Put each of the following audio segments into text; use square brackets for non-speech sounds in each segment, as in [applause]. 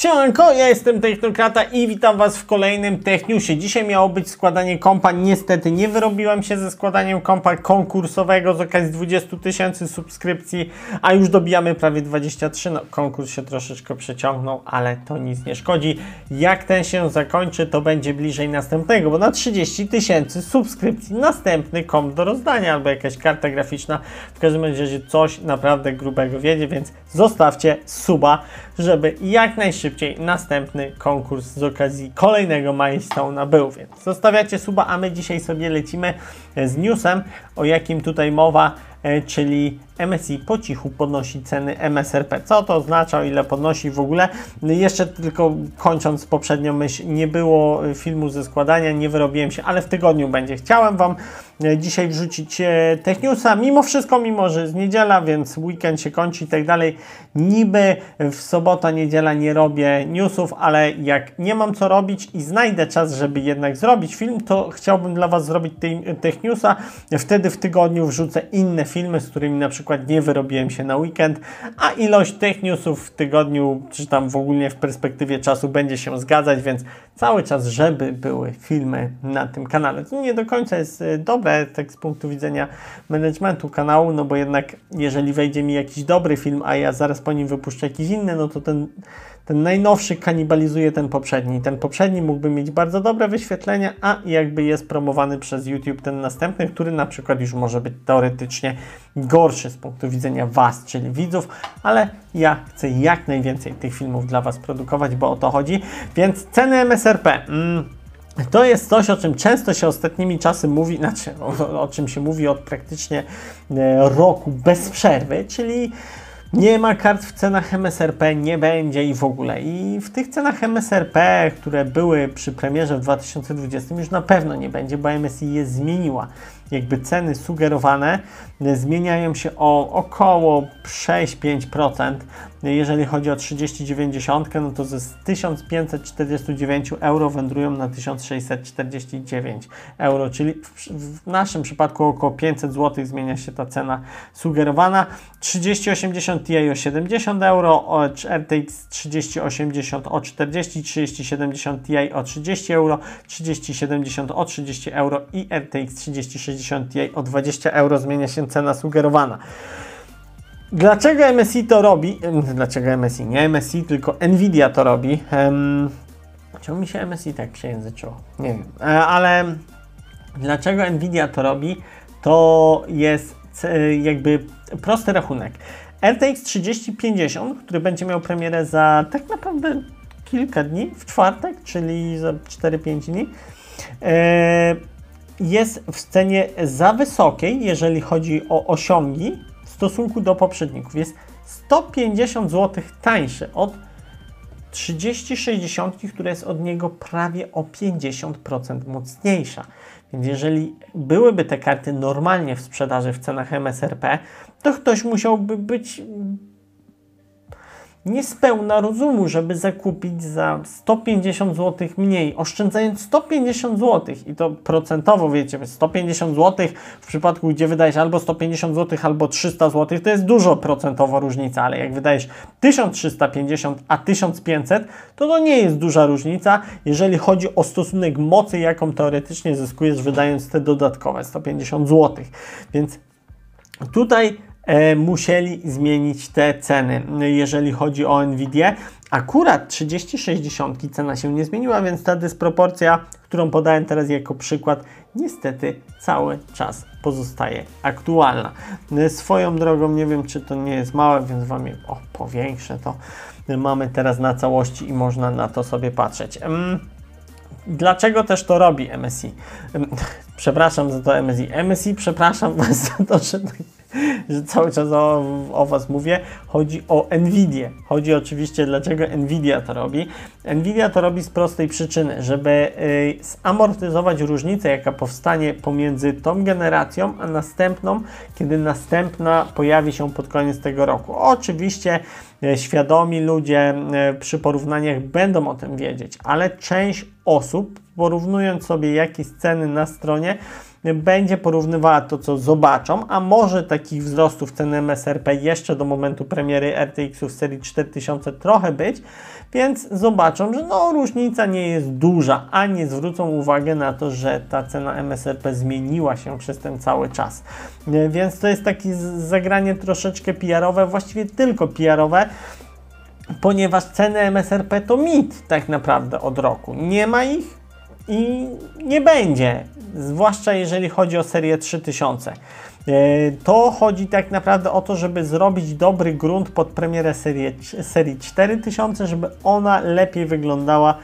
Siemanko, ja jestem Technokrata i witam Was w kolejnym Techniusie. Dzisiaj miało być składanie kompa, niestety nie wyrobiłem się ze składaniem kompa konkursowego z okazji 20 tysięcy subskrypcji, a już dobijamy prawie 23, no konkurs się troszeczkę przeciągnął, ale to nic nie szkodzi. Jak ten się zakończy, to będzie bliżej następnego, bo na 30 tysięcy subskrypcji następny komp do rozdania albo jakaś karta graficzna, w każdym razie coś naprawdę grubego wiedzie, więc zostawcie suba, żeby jak najszybciej następny konkurs z okazji kolejnego milestone'a był. Więc zostawiacie suba, a my dzisiaj sobie lecimy z newsem, o jakim tutaj mowa, e, czyli MSI po cichu podnosi ceny MSRP. Co to oznacza, o ile podnosi w ogóle? Jeszcze tylko kończąc poprzednią myśl, nie było filmu ze składania, nie wyrobiłem się, ale w tygodniu będzie. Chciałem Wam e, dzisiaj wrzucić e, Techniusa, mimo wszystko, mimo że jest niedziela, więc weekend się kończy i tak dalej. Niby w sobota, niedziela nie robię newsów, ale jak nie mam co robić i znajdę czas, żeby jednak zrobić film, to chciałbym dla Was zrobić Techniusa. Wtedy w tygodniu wrzucę inne filmy, z którymi na przykład nie wyrobiłem się na weekend, a ilość tych newsów w tygodniu, czy tam w ogóle w perspektywie czasu będzie się zgadzać, więc cały czas, żeby były filmy na tym kanale. To nie do końca jest e, dobre tak z punktu widzenia managementu kanału, no bo jednak jeżeli wejdzie mi jakiś dobry film, a ja zaraz po nim wypuszczę jakiś inny, no to ten ten najnowszy kanibalizuje ten poprzedni. Ten poprzedni mógłby mieć bardzo dobre wyświetlenia, a jakby jest promowany przez YouTube ten następny, który na przykład już może być teoretycznie gorszy z punktu widzenia Was, czyli widzów, ale ja chcę jak najwięcej tych filmów dla Was produkować, bo o to chodzi. Więc ceny MSRP. Mm. To jest coś, o czym często się ostatnimi czasy mówi, znaczy o, o czym się mówi od praktycznie e, roku bez przerwy, czyli nie ma kart w cenach MSRP, nie będzie i w ogóle. I w tych cenach MSRP, które były przy premierze w 2020 już na pewno nie będzie, bo MSI je zmieniła jakby ceny sugerowane zmieniają się o około 6-5%. Jeżeli chodzi o 3090, no to ze 1549 euro wędrują na 1649 euro, czyli w, w naszym przypadku około 500 zł zmienia się ta cena sugerowana. 3080 Ti o 70 euro, RTX 3080 o 40, 3070 Ti o 30 euro, 3070 o 30 euro i RTX 3060 60 Ti o 20 euro zmienia się cena sugerowana. Dlaczego MSI to robi? Dlaczego MSI? Nie MSI, tylko Nvidia to robi. Um, czemu mi się MSI tak przejęzyczyło? Nie wiem. E, ale dlaczego Nvidia to robi? To jest jakby prosty rachunek. RTX 3050, który będzie miał premierę za tak naprawdę kilka dni, w czwartek, czyli za 4-5 dni. Jest w cenie za wysokiej, jeżeli chodzi o osiągi w stosunku do poprzedników. Jest 150 zł tańszy od 3060, która jest od niego prawie o 50% mocniejsza. Więc jeżeli byłyby te karty normalnie w sprzedaży w cenach MSRP, to ktoś musiałby być niespełna rozumu, żeby zakupić za 150 zł mniej, oszczędzając 150 zł i to procentowo, wiecie, 150 zł w przypadku, gdzie wydajesz albo 150 zł, albo 300 zł, to jest dużo procentowo różnica, ale jak wydajesz 1350, a 1500, to to nie jest duża różnica, jeżeli chodzi o stosunek mocy, jaką teoretycznie zyskujesz wydając te dodatkowe 150 zł. Więc tutaj musieli zmienić te ceny, jeżeli chodzi o Nvidia. Akurat 3060 cena się nie zmieniła, więc ta dysproporcja, którą podałem teraz jako przykład, niestety cały czas pozostaje aktualna. Swoją drogą, nie wiem czy to nie jest małe, więc Wam je o, powiększę to. Mamy teraz na całości i można na to sobie patrzeć. Dlaczego też to robi MSI? [laughs] Przepraszam za to MSI. MSI, przepraszam Was za to, że [laughs] że cały czas o, o Was mówię, chodzi o Nvidia. Chodzi oczywiście, dlaczego Nvidia to robi. Nvidia to robi z prostej przyczyny, żeby y, zamortyzować różnicę, jaka powstanie pomiędzy tą generacją, a następną, kiedy następna pojawi się pod koniec tego roku. Oczywiście e, świadomi ludzie e, przy porównaniach będą o tym wiedzieć, ale część osób, porównując sobie jakieś ceny na stronie, będzie porównywała to, co zobaczą, a może takich wzrostów ceny MSRP jeszcze do momentu premiery RTX-ów serii 4000 trochę być, więc zobaczą, że no różnica nie jest duża, a nie zwrócą uwagę na to, że ta cena MSRP zmieniła się przez ten cały czas. Więc to jest takie zagranie troszeczkę PR-owe, właściwie tylko PR-owe, ponieważ ceny MSRP to mit tak naprawdę od roku. Nie ma ich, i nie będzie, zwłaszcza jeżeli chodzi o serię 3000. E, to chodzi tak naprawdę o to, żeby zrobić dobry grunt pod premierę serii, serii 4000, żeby ona lepiej wyglądała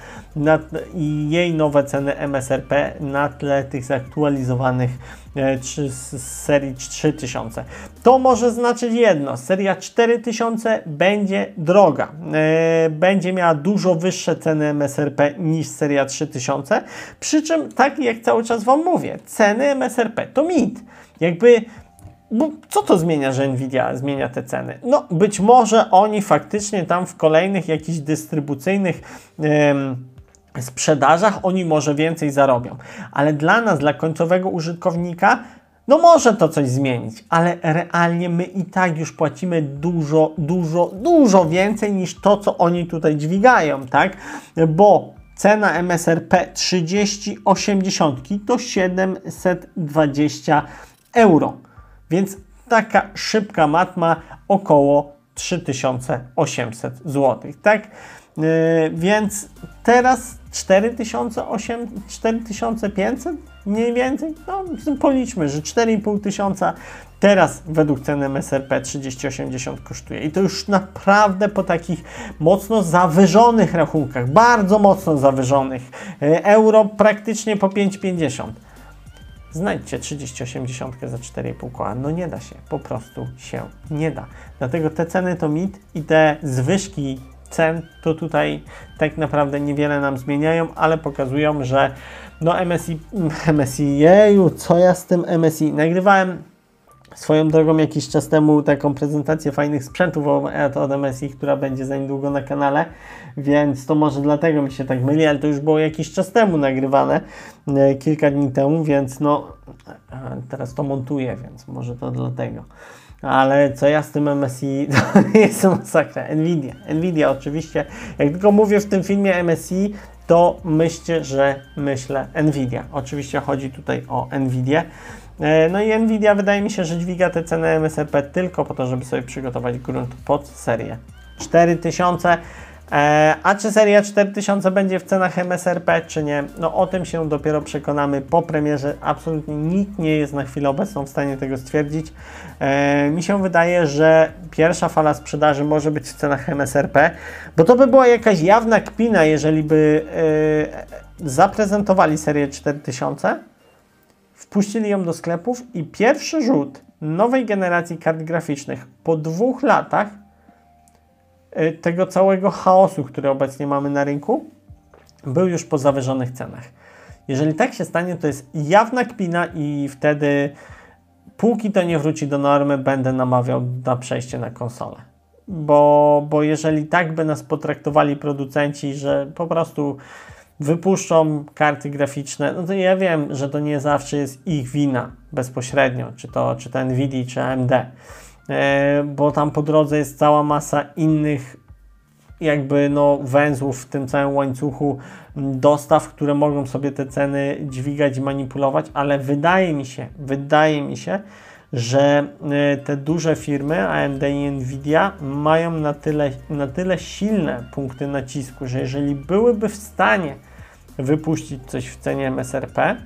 i jej nowe ceny MSRP na tle tych zaktualizowanych e, z serii 3000. To może znaczyć jedno, seria 4000 będzie droga, e, będzie miała dużo wyższe ceny MSRP niż seria 3000, przy czym tak jak cały czas Wam mówię, ceny MSRP to mit. Jakby bo co to zmienia, że Nvidia zmienia te ceny? No, być może oni faktycznie tam w kolejnych jakichś dystrybucyjnych sprzedażach oni może więcej zarobią, ale dla nas, dla końcowego użytkownika, no może to coś zmienić, ale realnie my i tak już płacimy dużo, dużo, dużo więcej niż to, co oni tutaj dźwigają, tak? Bo cena MSRP 3080 to 720 euro. Więc taka szybka matma około 3800 zł, tak? Yy, więc teraz 4800, 4500 mniej więcej, no policzmy, że 4,5 tysiąca teraz według ceny MSRP 3080 kosztuje i to już naprawdę po takich mocno zawyżonych rachunkach, bardzo mocno zawyżonych, yy, euro praktycznie po 5,50 Znajdźcie 3080 za 4,5 koła. No nie da się, po prostu się nie da. Dlatego te ceny to mit i te zwyżki cen to tutaj tak naprawdę niewiele nam zmieniają, ale pokazują, że no MSI, [laughs] MSI, jeju, co ja z tym MSI? Nagrywałem Swoją drogą jakiś czas temu taką prezentację fajnych sprzętów od MSI, która będzie za niedługo na kanale, więc to może dlatego mi się tak myli, ale to już było jakiś czas temu nagrywane, e, kilka dni temu, więc no teraz to montuję, więc może to dlatego. Ale co ja z tym MSI, [laughs] to jest masakra. Nvidia, Nvidia oczywiście, jak tylko mówię w tym filmie MSI, to myślcie, że myślę Nvidia. Oczywiście chodzi tutaj o Nvidia. E, no i Nvidia wydaje mi się, że dźwiga te ceny MSRP tylko po to, żeby sobie przygotować grunt pod serię 4000. E, a czy seria 4000 będzie w cenach MSRP, czy nie? No o tym się dopiero przekonamy po premierze. Absolutnie nikt nie jest na chwilę obecną w stanie tego stwierdzić. E, mi się wydaje, że pierwsza fala sprzedaży może być w cenach MSRP, bo to by była jakaś jawna kpina, jeżeli by zaprezentowali serię 4000 wpuścili ją do sklepów i pierwszy rzut nowej generacji kart graficznych po dwóch latach tego całego chaosu, który obecnie mamy na rynku, był już po zawyżonych cenach. Jeżeli tak się stanie, to jest jawna kpina i wtedy póki to nie wróci do normy, będę namawiał na przejście na konsolę. Bo, bo jeżeli tak by nas potraktowali producenci, że po prostu wypuszczą karty graficzne, no to ja wiem, że to nie zawsze jest ich wina bezpośrednio, czy to, czy to Nvidia, czy AMD, e, bo tam po drodze jest cała masa innych jakby no węzłów w tym całym łańcuchu dostaw, które mogą sobie te ceny dźwigać i manipulować, ale wydaje mi się, wydaje mi się, że e, te duże firmy AMD i Nvidia mają na tyle, na tyle silne punkty nacisku, że jeżeli byłyby w stanie wypuścić coś w cenie MSRP,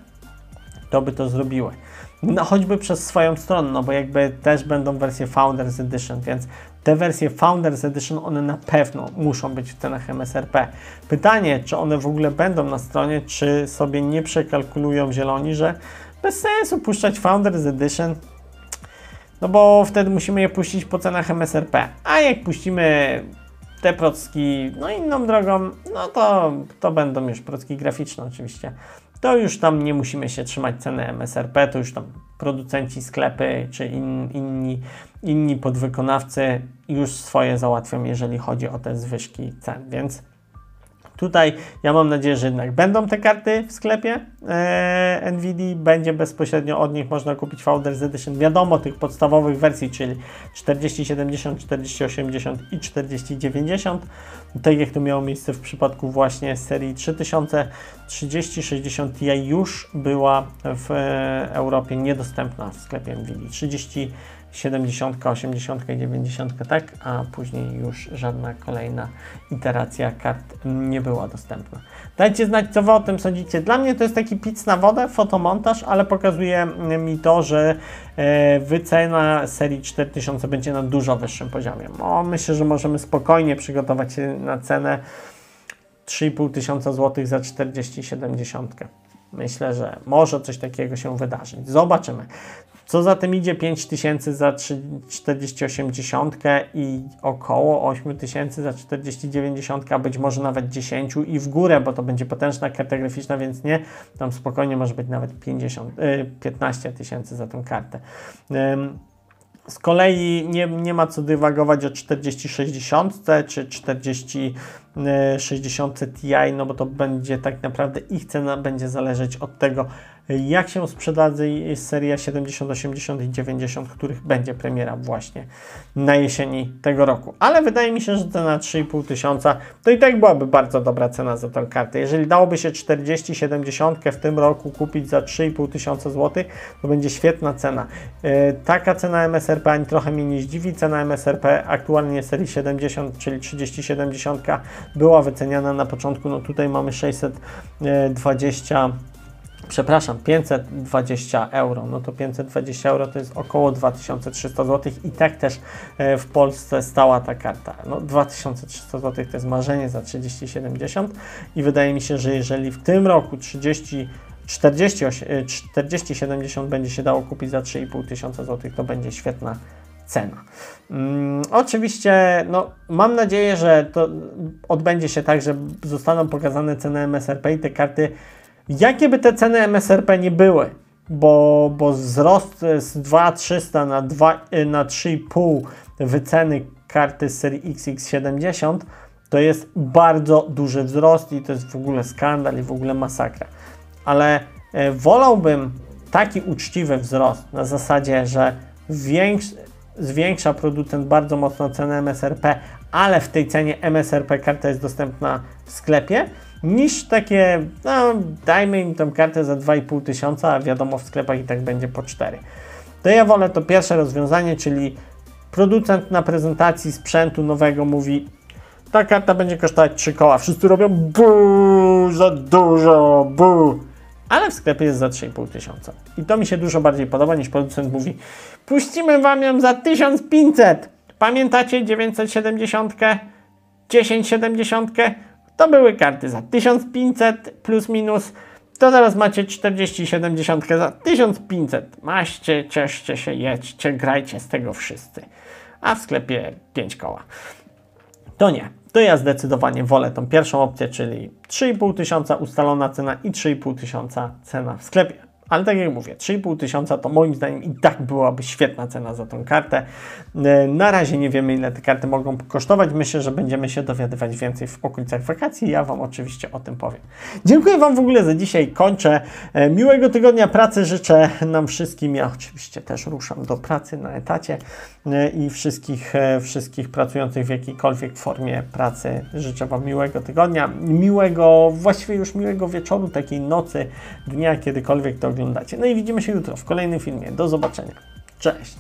to by to zrobiły. No choćby przez swoją stronę, no bo jakby też będą wersje Founders Edition, więc te wersje Founders Edition, one na pewno muszą być w cenach MSRP. Pytanie, czy one w ogóle będą na stronie, czy sobie nie przekalkulują zieloni, że bez sensu puszczać Founders Edition, no bo wtedy musimy je puścić po cenach MSRP. A jak puścimy te procki, no inną drogą, no to, to będą już procki graficzne oczywiście. To już tam nie musimy się trzymać ceny MSRP, to już tam producenci, sklepy czy in, inni, inni podwykonawcy już swoje załatwią, jeżeli chodzi o te zwyżki cen, więc Tutaj ja mam nadzieję, że jednak będą te karty w sklepie e, NVIDIA, będzie bezpośrednio od nich można kupić Founders Edition. Wiadomo, tych podstawowych wersji, czyli 4070, 4080 i 4090, tak jak to miało miejsce w przypadku właśnie serii 3000, 3060 Ti już była w e, Europie niedostępna w sklepie NVIDIA. 30 70, 80 i 90, tak, a później już żadna kolejna iteracja kart nie była dostępna. Dajcie znać, co Wy o tym sądzicie. Dla mnie to jest taki pic na wodę, fotomontaż, ale pokazuje mi to, że e, wycena serii 4000 będzie na dużo wyższym poziomie. O, myślę, że możemy spokojnie przygotować się na cenę 3,5 tysiąca złotych za 4070. Myślę, że może coś takiego się wydarzyć. Zobaczymy. Co za tym idzie 5000 za 4080 i około 8000 za 4090, a być może nawet 10 i w górę, bo to będzie potężna karta graficzna, więc nie, tam spokojnie może być nawet 50, 15 tysięcy za tę kartę. Z kolei nie, nie ma co dywagować o 4060 czy 4060 Ti, no bo to będzie tak naprawdę ich cena będzie zależeć od tego, jak się sprzedadzą seria 70, 80 i 90, których będzie premiera właśnie na jesieni tego roku. Ale wydaje mi się, że cena 3,5 tysiąca to i tak byłaby bardzo dobra cena za tę kartę. Jeżeli dałoby się 40, 70 w tym roku kupić za 3,5 tysiąca złotych, to będzie świetna cena. Yy, taka cena MSRP ani trochę mnie nie zdziwi. Cena MSRP aktualnie serii 70, czyli 3070 była wyceniana na początku, no tutaj mamy 620 przepraszam, 520 euro, no to 520 euro to jest około 2300 zł i tak też e, w Polsce stała ta karta. No 2300 zł to jest marzenie za 3070 i wydaje mi się, że jeżeli w tym roku 30 40, 40 70 będzie się dało kupić za 3,5 tysiąca złotych, to będzie świetna cena. Hmm, oczywiście, no, mam nadzieję, że to odbędzie się tak, że zostaną pokazane ceny MSRP i te karty Jakie by te ceny MSRP nie były, bo, bo wzrost z 2300 na, 2, na 3,5 wyceny karty z serii XX70 to jest bardzo duży wzrost i to jest w ogóle skandal i w ogóle masakra. Ale e, wolałbym taki uczciwy wzrost na zasadzie, że większ, zwiększa producent bardzo mocno cenę MSRP, ale w tej cenie MSRP karta jest dostępna w sklepie, niż takie, no dajmy im tą kartę za 2,5 tysiąca, a wiadomo w sklepach i tak będzie po 4. To ja wolę to pierwsze rozwiązanie, czyli producent na prezentacji sprzętu nowego mówi ta karta będzie kosztować 3 koła. Wszyscy robią bu za dużo, bu. Ale w sklepie jest za 3,5 tysiąca. I to mi się dużo bardziej podoba niż producent mówi puścimy wam ją za 1500. Pamiętacie 970? 1070? To były karty za 1500 plus minus. To teraz macie 4070 za 1500. Maście, cieszcie się, jedźcie, grajcie z tego wszyscy. A w sklepie 5 koła. To nie. To ja zdecydowanie wolę tą pierwszą opcję, czyli 3,5 tysiąca ustalona cena i 3,5 tysiąca cena w sklepie. Ale tak jak mówię, 3,5 tysiąca to moim zdaniem i tak byłaby świetna cena za tą kartę. E, na razie nie wiemy, ile te karty mogą kosztować. Myślę, że będziemy się dowiadywać więcej w okolicach wakacji. Ja Wam oczywiście o tym powiem. Dziękuję Wam w ogóle za dzisiaj. Kończę. E, miłego tygodnia pracy życzę nam wszystkim. Ja oczywiście też ruszam do pracy na etacie e, i wszystkich, wszystkich pracujących w jakiejkolwiek formie pracy życzę Wam miłego tygodnia, miłego, właściwie już miłego wieczoru, takiej nocy, dnia, kiedykolwiek to oglądacie. No i widzimy się jutro w kolejnym filmie. Do zobaczenia. Cześć!